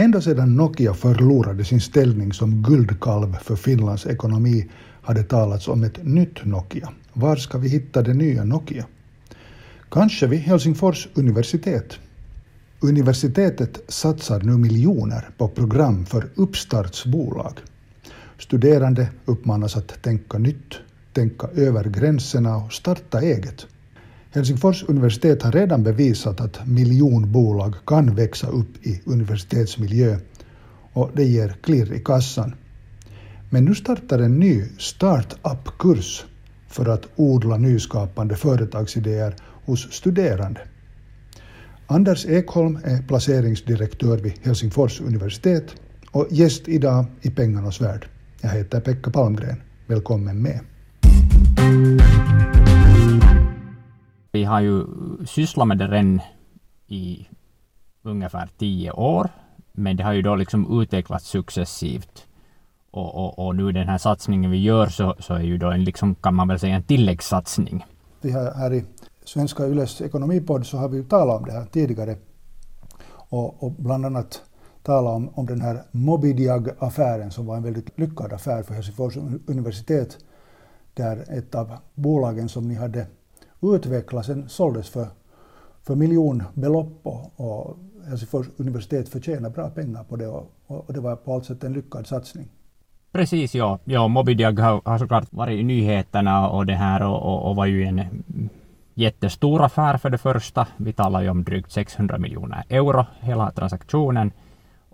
Ända sedan Nokia förlorade sin ställning som guldkalv för Finlands ekonomi hade talats om ett nytt Nokia. Var ska vi hitta det nya Nokia? Kanske vid Helsingfors universitet. Universitetet satsar nu miljoner på program för uppstartsbolag. Studerande uppmanas att tänka nytt, tänka över gränserna och starta eget. Helsingfors universitet har redan bevisat att miljonbolag kan växa upp i universitetsmiljö och det ger klirr i kassan. Men nu startar en ny startup-kurs för att odla nyskapande företagsidéer hos studerande. Anders Ekholm är placeringsdirektör vid Helsingfors universitet och gäst idag i Pengarnas värld. Jag heter Pekka Palmgren. Välkommen med. Vi har ju sysslat med det redan i ungefär tio år, men det har ju då liksom utvecklats successivt. Och, och, och nu den här satsningen vi gör så, så är ju då en, liksom, kan man väl säga, en tilläggssatsning. Vi har här i Svenska Yles ekonomipodd så har vi ju talat om det här tidigare och, och bland annat talat om, om den här Mobidiag-affären som var en väldigt lyckad affär för Helsingfors universitet där ett av bolagen som ni hade utvecklas. sen såldes för, för miljonbelopp och, och alltså Helsingfors universitet förtjänar bra pengar på det och, och det var på allt sätt en lyckad satsning. Precis, ja. ja Mobidiag har, har såklart varit i nyheterna och det här och, och, och var ju en jättestor affär för det första. Vi talar ju om drygt 600 miljoner euro hela transaktionen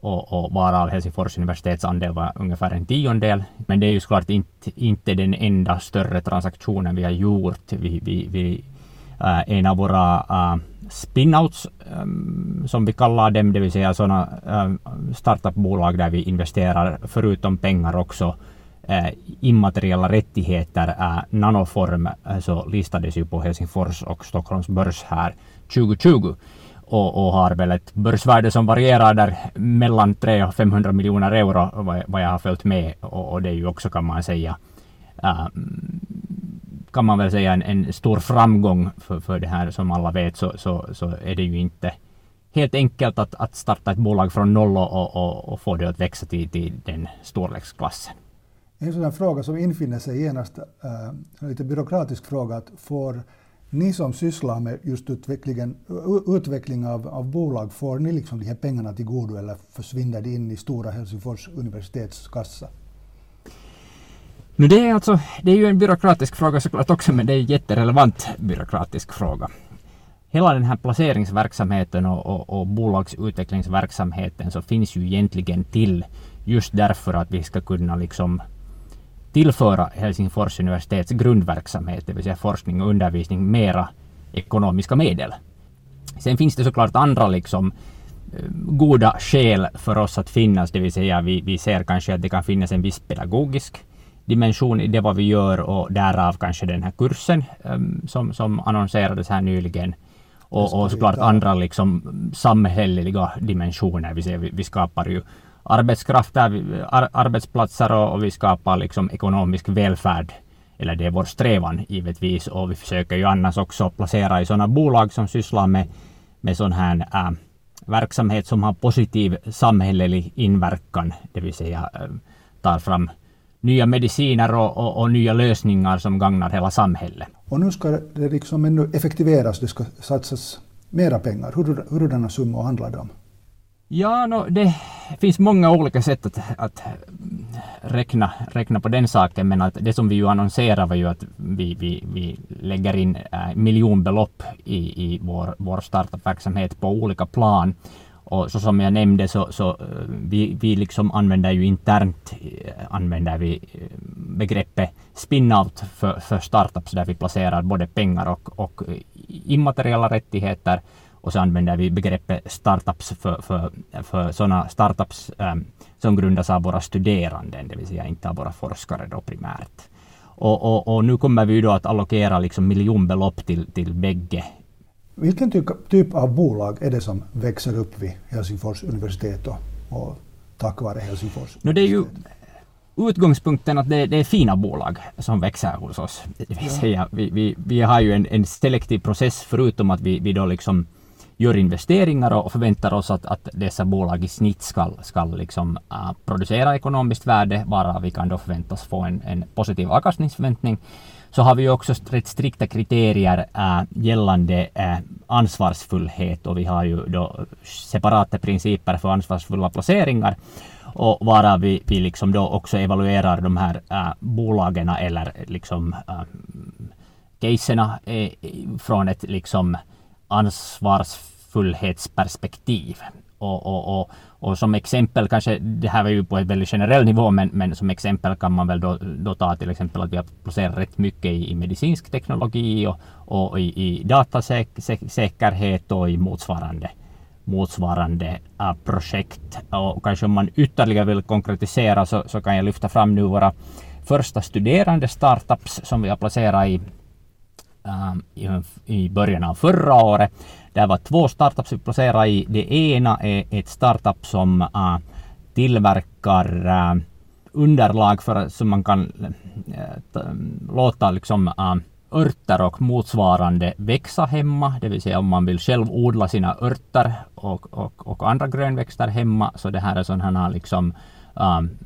och, och varav Helsingfors universitets andel var ungefär en tiondel. Men det är ju såklart inte, inte den enda större transaktionen vi har gjort. Vi, vi, vi äh, en av våra äh, spinouts, ähm, som vi kallar dem, det vill säga sådana äh, startupbolag där vi investerar förutom pengar också äh, immateriella rättigheter, äh, Nanoform, äh, så listades ju på Helsingfors och Stockholms börs här 2020 och, och har väl ett börsvärde som varierar där mellan 300 och 500 miljoner euro vad, vad jag har följt med och, och, det är ju också kan man säga äh, kan man väl säga en, en stor framgång för, för det här som alla vet så, så, så är det ju inte helt enkelt att, att starta ett bolag från noll och, och, och få det att växa till, till den storleksklassen. En sån fråga som infinner sig genast, äh, en lite byråkratisk fråga, att får ni som sysslar med just utvecklingen, utveckling av, av bolag, får ni liksom de här pengarna till godo eller försvinner de in i stora Helsingfors universitets kassa? Nu det, är alltså, det är ju en byråkratisk fråga såklart också, men det är en jätterelevant byråkratisk fråga. Hela den här placeringsverksamheten och, och, och bolagsutvecklingsverksamheten så finns ju egentligen till just därför att vi ska kunna liksom tillföra Helsingfors universitets grundverksamhet, det vill säga forskning och undervisning, mera ekonomiska medel. Sen finns det såklart andra liksom eh, goda skäl för oss att finnas, det vill säga vi, vi ser kanske att det kan finnas en viss pedagogisk dimension i det vad vi gör och därav kanske den här kursen um, som, som annonserades här nyligen. Och, och såklart andra liksom samhälleliga dimensioner. Vi, ser, vi, vi skapar ju arbetskrafter, ar, arbetsplatser och, och, vi skapar liksom ekonomisk välfärd. Eller det är vår strävan givetvis och vi försöker ju annars också placera i sådana bolag som sysslar med, med sån här äh, verksamhet som har positiv samhällelig inverkan. Det vill säga äh, tar fram nya mediciner och, och, och, nya lösningar som gagnar hela samhället. Och nu ska det liksom ännu effektiveras, det ska satsas mera pengar. Hur, hurdana summor handlar det om? Ja, no, det finns många olika sätt att, att räkna, räkna på den saken, men att det som vi ju annonserar var ju att vi, vi, vi lägger in äh, miljonbelopp i, i vår, vår startupverksamhet på olika plan. Och så som jag nämnde så, så äh, vi, vi liksom använder ju internt äh, använder vi äh, begreppet spin-out för, för startups där vi placerar både pengar och, och immateriella rättigheter och så använder vi begreppet startups för, för, för sådana startups um, som grundas av våra studerande, det vill säga inte av våra forskare då primärt. Och, och, och nu kommer vi då att allokera liksom miljonbelopp till, till bägge. Vilken typ av bolag är det som växer upp vid Helsingfors universitet och, och tack vare Helsingfors? No, det är ju utgångspunkten att det, det, är fina bolag som växer hos oss. Det vill säga, vi, vi, vi har ju en, en selektiv process förutom att vi, vi då liksom gör investeringar och förväntar oss att, att dessa bolag i snitt ska, ska liksom, uh, producera ekonomiskt värde, bara vi kan då förväntas få en, en positiv avkastningsförväntning så har vi också rätt strikta kriterier äh, gällande äh, ansvarsfullhet. Och vi har ju då separata principer för ansvarsfulla placeringar. Och varav vi, vi liksom då också evaluerar de här äh, bolagen eller liksom äh, caserna äh, från ett liksom ansvarsfullhetsperspektiv. Och, och, och, och, som exempel, kanske det här var ju på en väldigt generell nivå, men, men som exempel kan man väl då, då ta till exempel att vi har placerat rätt mycket i, i medicinsk teknologi och, och i, i datasäkerhet och i motsvarande motsvarande uh, projekt. Och kanske om man ytterligare vill konkretisera så, så kan jag lyfta fram nu våra första studerande startups som vi har placerat i, Ehm, i, början av förra året. Det var två startups vi placerade i. Det ena är ett startup som äh, tillverkar äh, underlag för som man kan äh, låta liksom örter och motsvarande växa hemma, det vill säga om man vill själv odla sina örter och, och, och andra grönväxter hemma, så det här är sådana liksom um,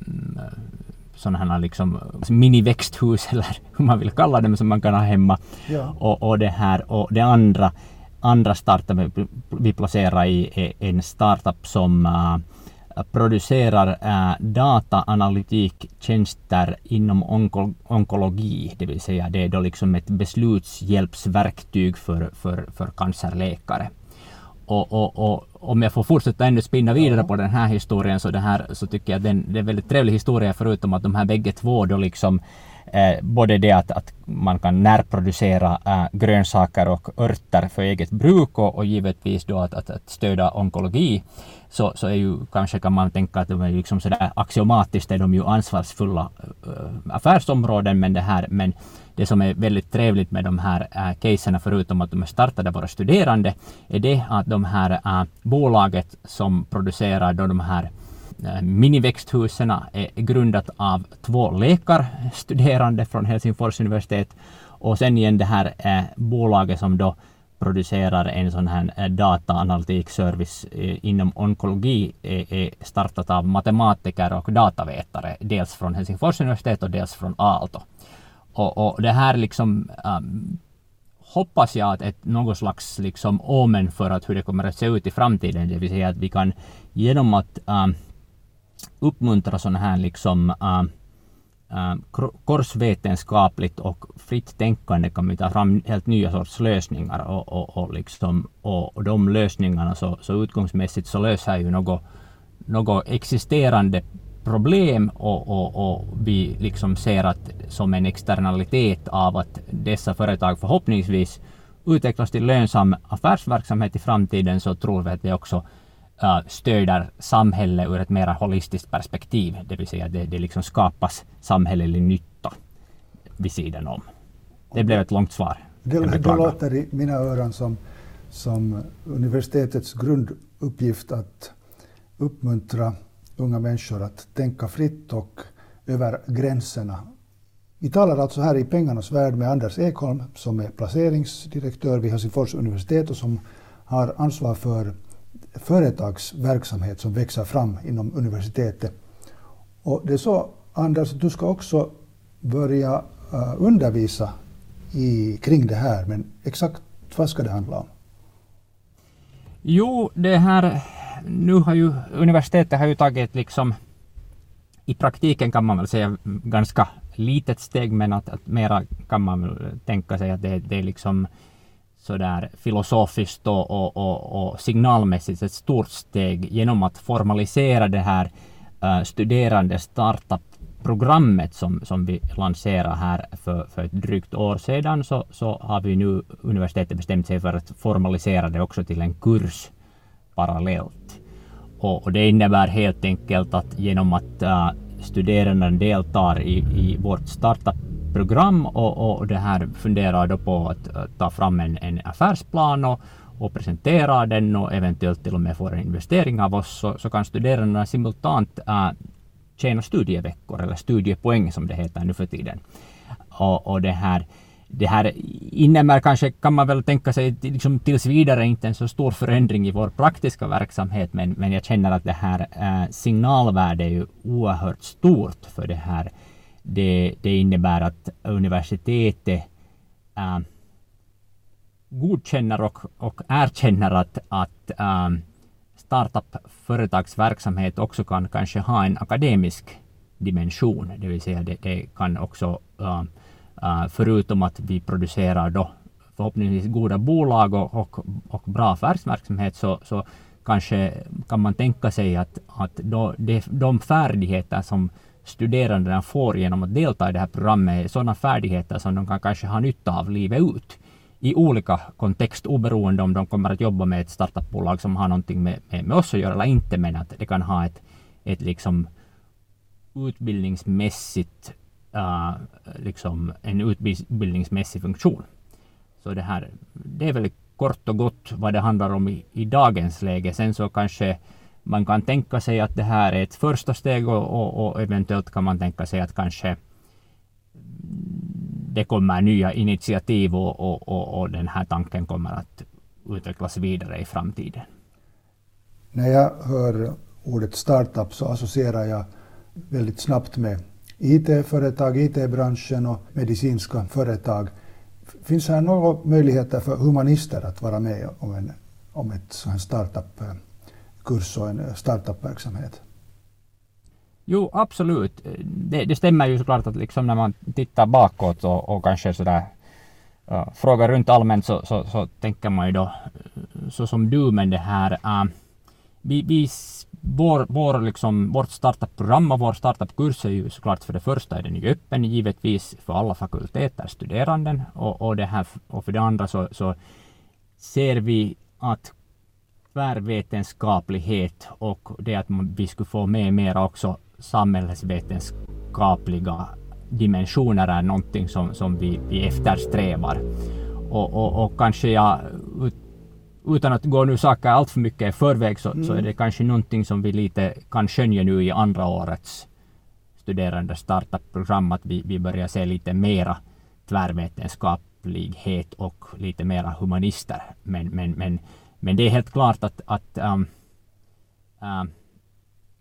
sådana liksom miniväxthus eller hur man vill kalla dem som man kan ha hemma. Ja. Och, och det här och det andra andra startup vi placerar i är en startup som uh, producerar uh, dataanalytiktjänster inom onko onkologi, det vill säga det är då liksom ett beslutshjälpsverktyg för, för, för cancerläkare. Och, och, och, om jag får fortsätta ännu spinna vidare på den här historien så, det här, så tycker jag att den, det är en väldigt trevlig historia förutom att de här bägge två då liksom eh, både det att, att man kan närproducera eh, grönsaker och örter för eget bruk och, och givetvis då att, att, att stödja onkologi så, så är ju kanske kan man tänka att de är liksom sådär axiomatiskt är de ju ansvarsfulla äh, affärsområden men det här men det som är väldigt trevligt med de här äh, caserna förutom att de är startade våra studerande är det att de här äh, bolaget som producerar då de här äh, miniväxthusen är grundat av två läkarstuderande från Helsingfors universitet och sen igen det här äh, bolaget som då producerar en sån här äh, dataanalytikservice inom onkologi är startat av matematiker och datavetare, dels från Helsingfors universitet och dels från Aalto. Och, och det här liksom um, hoppas jag att ett något slags liksom omen för att hur det kommer att se ut i framtiden, det vill säga att vi kan genom att um, uppmuntra sådana här liksom um, um, korsvetenskapligt och fritt tänkande kan vi ta fram helt nya sorts lösningar. Och, och, och, liksom, och, och de lösningarna så, så utgångsmässigt så löser ju något, något existerande problem och, och, och vi liksom ser att som en externalitet av att dessa företag förhoppningsvis utvecklas till lönsam affärsverksamhet i framtiden så tror vi att det också uh, stöder samhället ur ett mer holistiskt perspektiv. Det vill säga att det, det liksom skapas samhällelig nytta vid sidan om. Det blev ett långt svar. Det, det låter i mina öron som, som universitetets grunduppgift att uppmuntra unga människor att tänka fritt och över gränserna. Vi talar alltså här i Pengarnas värld med Anders Ekholm som är placeringsdirektör vid Helsingfors universitet och som har ansvar för företagsverksamhet som växer fram inom universitetet. Och det är så, Anders, att du ska också börja eh, undervisa i, kring det här, men exakt vad ska det handla om? Jo, det här nu har ju universitetet har ju tagit liksom i praktiken kan man väl säga ganska litet steg men att, att mera kan man väl tänka sig att det, det är liksom sådär filosofiskt och, och, och, och, signalmässigt ett stort steg genom att formalisera det här uh, studerande startup-programmet som, som vi lanserade här för, för ett drygt år sedan. Så, så har vi nu universitetet bestämt sig för att formalisera det också till en kurs parallellt. Och, och det innebär helt enkelt att genom att uh, studerande deltar i, i vårt startup-program och, och det här funderar då på att uh, ta fram en, en affärsplan och, och presentera den och eventuellt till och med få en investering av oss så, så kan studerandena simultant uh, tjäna studieveckor eller studiepoäng som det heter nu för tiden. Och, och det här det här innebär kanske, kan man väl tänka sig, liksom tills vidare inte en så stor förändring i vår praktiska verksamhet, men, men jag känner att det här eh, äh, signalvärdet är ju oerhört stort för det här. Det, det innebär att universitetet äh, godkänner och, och erkänner att, att äh, startup-företagsverksamhet också kan kanske ha en akademisk dimension, det vill säga det, det kan också uh, Eh, förutom att vi producerar då förhoppningsvis goda bolag och, och, och bra affärsverksamhet så, så kanske kan man tänka sig att, att då de, de färdigheter som studerandena får genom att delta i det här programmet är sådana färdigheter som de kan kanske ha nytta av livet ut i olika kontext oberoende om de kommer att jobba med ett startupbolag som har någonting med, med, med oss att göra eller inte men att det kan ha ett, ett liksom utbildningsmässigt uh, liksom en utbildningsmässig funktion. Så det här, det är väl kort och gott vad det handlar om i, i dagens läge. Sen så kanske man kan tänka sig att det här är ett första steg och, och, och eventuellt kan man tänka sig att kanske det kommer nya initiativ och, och, och, och den här tanken kommer att utvecklas vidare i framtiden. När jag hör ordet startup så associerar jag väldigt snabbt med IT-företag, IT-branschen och medicinska företag. Finns här några möjligheter för humanister att vara med om, en, om ett sån startup-kurs eh, och en eh, startup-verksamhet? Jo, absolut. Det, det, stämmer ju såklart att liksom när man tittar bakåt och, och kanske sådär uh, frågar runt allmänt så, så, så, tänker man ju då eh, så som du, men det här uh, vi, vi, vår, vår liksom, vårt startupprogram och vår startup-kurs är ju såklart för det första är den ju öppen givetvis för alla fakulteter, studeranden och, och, det här, och för det andra så, så ser vi att tvärvetenskaplighet och det att vi skulle få med mer också samhällsvetenskapliga dimensioner är någonting som, som vi, vi eftersträvar. Och, och, och kanske jag utan att gå nu saker allt för mycket i förväg så, mm. så är det kanske någonting som vi lite kan skönja nu i andra årets studerande startup-program att vi, vi börjar se lite mera tvärvetenskaplighet och lite mera humanister. Men, men, men, men det är helt klart att, att um, uh,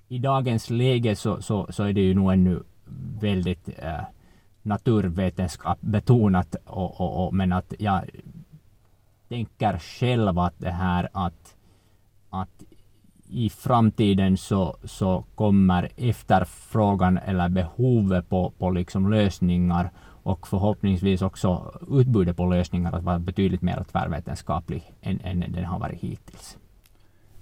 i dagens läge så, så, så är det ju nog ännu väldigt uh, naturvetenskap betonat och, och, och, men att jag tänker själv att det här att, att i framtiden så, så kommer efterfrågan eller behovet på, på liksom lösningar och förhoppningsvis också utbudet på lösningar att vara betydligt mer tvärvetenskaplig än, än den har varit hittills.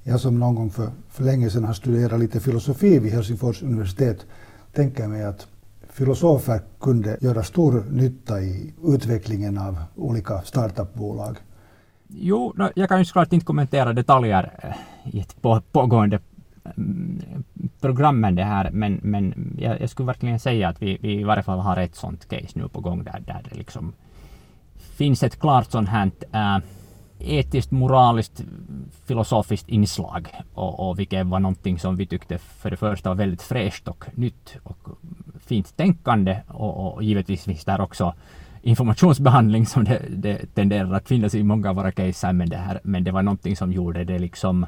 Jag som någon gång för, för länge sedan har studerat lite filosofi vid Helsingfors universitet tänker mig att filosofer kunde göra stor nytta i utvecklingen av olika startupbolag. Jo, no, jag kan ju såklart inte kommentera detaljer eh, i ett på, pågående mm, program med det här, men, men jag, jag, skulle verkligen säga att vi, vi i varje fall har ett sånt case nu på gång där, där det liksom finns ett klart sånt här äh, etiskt, moraliskt, filosofiskt inslag och, och vilket var någonting som vi tyckte för det första var väldigt fräscht och nytt och fint tänkande och, och givetvis finns där också informationsbehandling som det, det tenderar att finnas i många av våra case. men det, här, men det var någonting som gjorde det liksom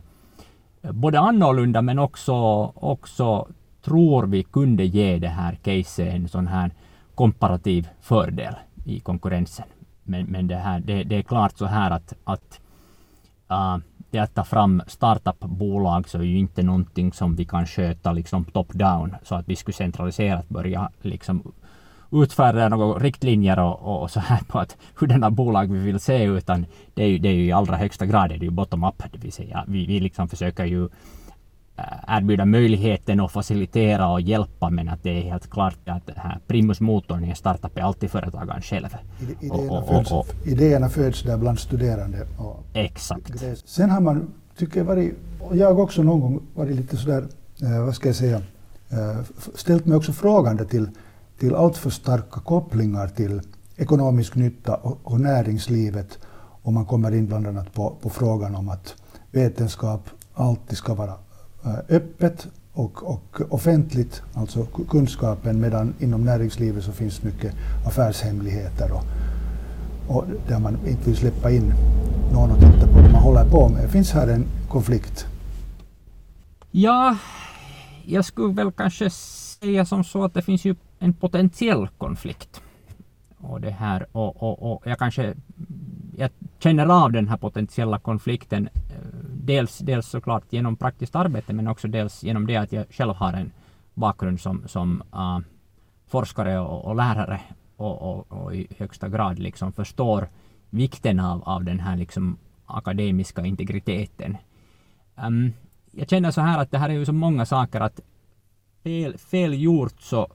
eh, både annorlunda men också, också tror vi kunde ge det här caset en sån här komparativ fördel i konkurrensen. Men, men det, här, det, det är klart så här att, att uh, det att ta fram startupbolag så är ju inte någonting som vi kan sköta liksom top-down så att vi skulle centraliserat börja liksom utfärda några riktlinjer och, och, så här på att hurdana bolag vi vill se utan det är ju, det är ju i allra högsta grad det är ju bottom-up. Det vill säga vi, vi liksom försöker ju äh, erbjuda möjligheten att facilitera och hjälpa men att det är helt klart att det här primusmotorn i en startup är alltid företagaren själv. Idéerna, och, och, och, idéerna föds där bland studerande. exakt. Sen har man, tycker jag, varit, och jag också någon gång varit lite sådär, eh, vad ska jag säga, eh, ställt mig också frågande till till alltför starka kopplingar till ekonomisk nytta och, näringslivet och man kommer in bland annat på, på frågan om att vetenskap alltid ska vara eh, öppet och, och offentligt, alltså kunskapen, medan inom näringslivet så finns mycket affärshemligheter och, och där man inte vill släppa in någon och titta på vad man håller på med. Finns här en konflikt? Ja, jag skulle väl kanske säga som så att det finns ju en potentiell konflikt. Och det här och, och, och jag kanske jag känner av den här potentiella konflikten eh, dels, dels såklart genom praktiskt arbete men också dels genom det att jag själv har en bakgrund som, som uh, forskare och, och lärare och, och, och, i högsta grad liksom förstår vikten av, av den här liksom akademiska integriteten. Um, jag känner så här att det här är ju så många saker att fel, fel gjort så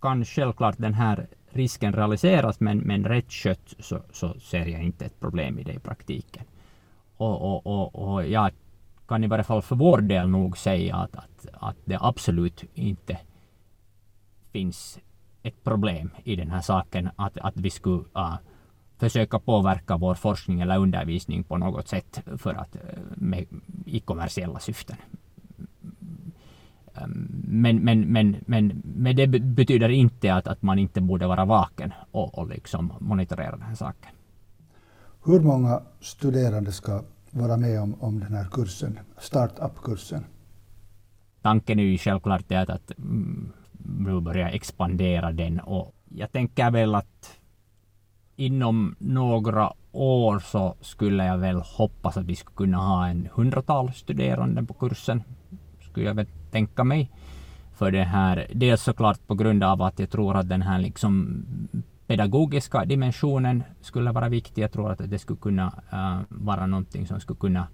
kan självklart den här risken realiseras men, men rätt skött så, så ser jag inte ett problem i det i praktiken. Och, och, och, och jag kan i varje fall för vår del nog säga att, att, att det absolut inte finns ett problem i den här saken att, att vi skulle uh, försöka påverka vår forskning eller undervisning på något sätt för att, uh, med, i kommersiella syften. Men, men, men, men, men det betyder inte att, att man inte borde vara vaken och, och liksom monitorera den här saken. Hur många studerande ska vara med om, om den här kursen, startup-kursen? Tanken är ju självklart att, att mm, nu börja expandera den och jag tänker väl att inom några år så skulle jag väl hoppas att vi skulle kunna ha en hundratal studerande på kursen. Skulle jag väl tänka mig. För det här, dels såklart på grund av att jag tror att den här liksom pedagogiska dimensionen skulle vara viktig. Jag tror att det skulle kunna uh, vara någonting som skulle kunna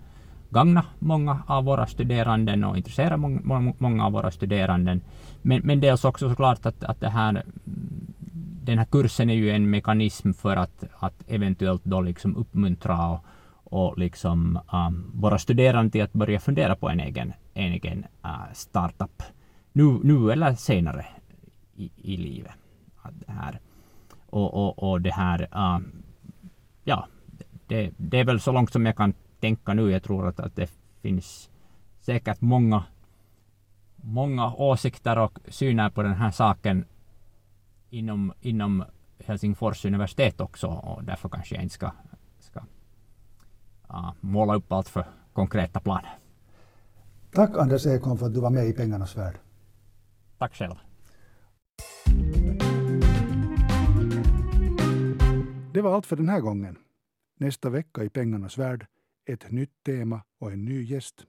gagna många av våra studerande och intressera många, många av våra studerande. Men, men dels också såklart att, att det här, den här kursen är ju en mekanism för att, att eventuellt då liksom uppmuntra och, och liksom um, våra studerande till att börja fundera på en egen, en egen uh, startup. Nu, nu eller senare i, i livet. Det här, och, och, och det här, uh, ja, det, det är väl så långt som jag kan tänka nu. Jag tror att, att det finns säkert många, många åsikter och syner på den här saken inom, inom Helsingfors universitet också och därför kanske jag inte ska, måla upp allt för konkreta planer. Tack Anders Ekholm för att du var med i Pengarnas värld. Tack själv. Det var allt för den här gången. Nästa vecka i Pengarnas värld ett nytt tema och en ny gäst.